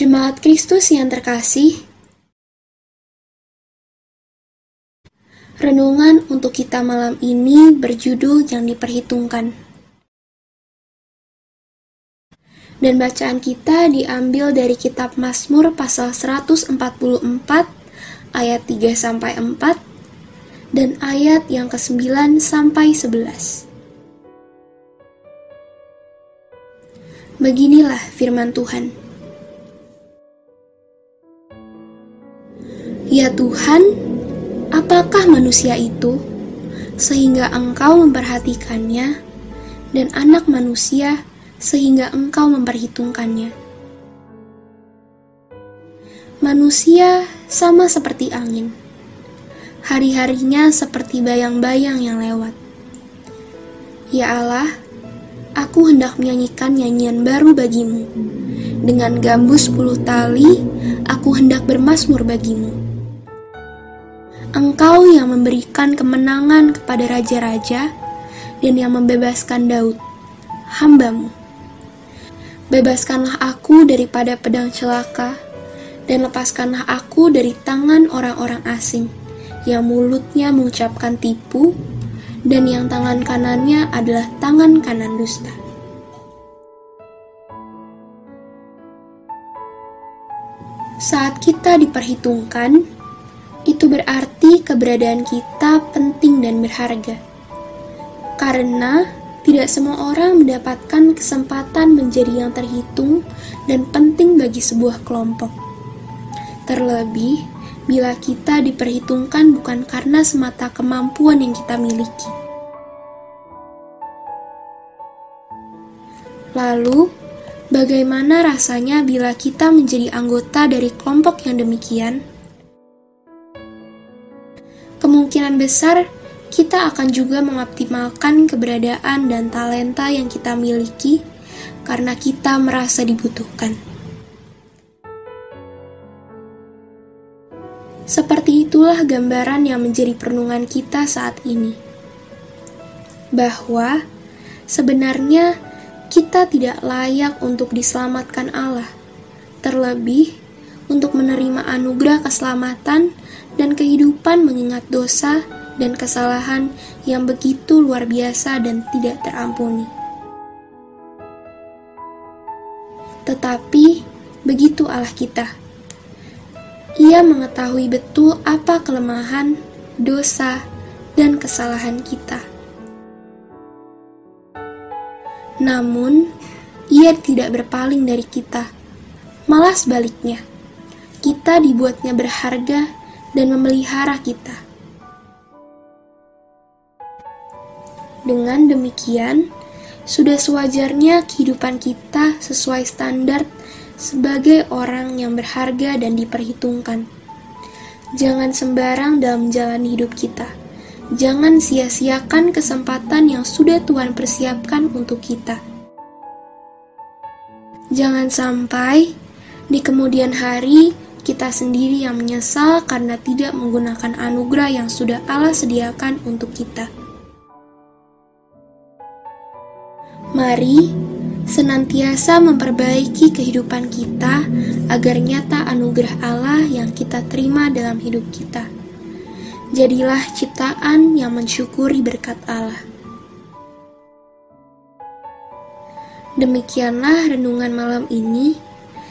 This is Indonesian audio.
Jemaat Kristus yang terkasih, renungan untuk kita malam ini berjudul yang diperhitungkan. Dan bacaan kita diambil dari kitab Mazmur pasal 144 ayat 3 sampai 4 dan ayat yang ke-9 sampai 11. Beginilah firman Tuhan. Ya Tuhan, apakah manusia itu sehingga Engkau memperhatikannya, dan anak manusia sehingga Engkau memperhitungkannya? Manusia sama seperti angin, hari-harinya seperti bayang-bayang yang lewat. Ya Allah, aku hendak menyanyikan nyanyian baru bagimu. Dengan gambus puluh tali, aku hendak bermasmur bagimu. Engkau yang memberikan kemenangan kepada raja-raja dan yang membebaskan Daud, hambamu. Bebaskanlah aku daripada pedang celaka, dan lepaskanlah aku dari tangan orang-orang asing yang mulutnya mengucapkan tipu, dan yang tangan kanannya adalah tangan kanan dusta. Saat kita diperhitungkan, itu berarti keberadaan kita penting dan berharga. Karena tidak semua orang mendapatkan kesempatan menjadi yang terhitung dan penting bagi sebuah kelompok. Terlebih, bila kita diperhitungkan bukan karena semata kemampuan yang kita miliki. Lalu, bagaimana rasanya bila kita menjadi anggota dari kelompok yang demikian? Kemungkinan besar kita akan juga mengoptimalkan keberadaan dan talenta yang kita miliki karena kita merasa dibutuhkan. Seperti itulah gambaran yang menjadi perenungan kita saat ini. Bahwa sebenarnya kita tidak layak untuk diselamatkan Allah, terlebih untuk menerima anugerah keselamatan dan kehidupan mengingat dosa dan kesalahan yang begitu luar biasa dan tidak terampuni. Tetapi begitu Allah kita. Ia mengetahui betul apa kelemahan, dosa, dan kesalahan kita. Namun, ia tidak berpaling dari kita, malah sebaliknya. Kita dibuatnya berharga dan memelihara kita. Dengan demikian, sudah sewajarnya kehidupan kita sesuai standar sebagai orang yang berharga dan diperhitungkan. Jangan sembarang dalam menjalani hidup kita. Jangan sia-siakan kesempatan yang sudah Tuhan persiapkan untuk kita. Jangan sampai di kemudian hari kita sendiri yang menyesal karena tidak menggunakan anugerah yang sudah Allah sediakan untuk kita. Mari senantiasa memperbaiki kehidupan kita agar nyata anugerah Allah yang kita terima dalam hidup kita. Jadilah ciptaan yang mensyukuri berkat Allah. Demikianlah renungan malam ini.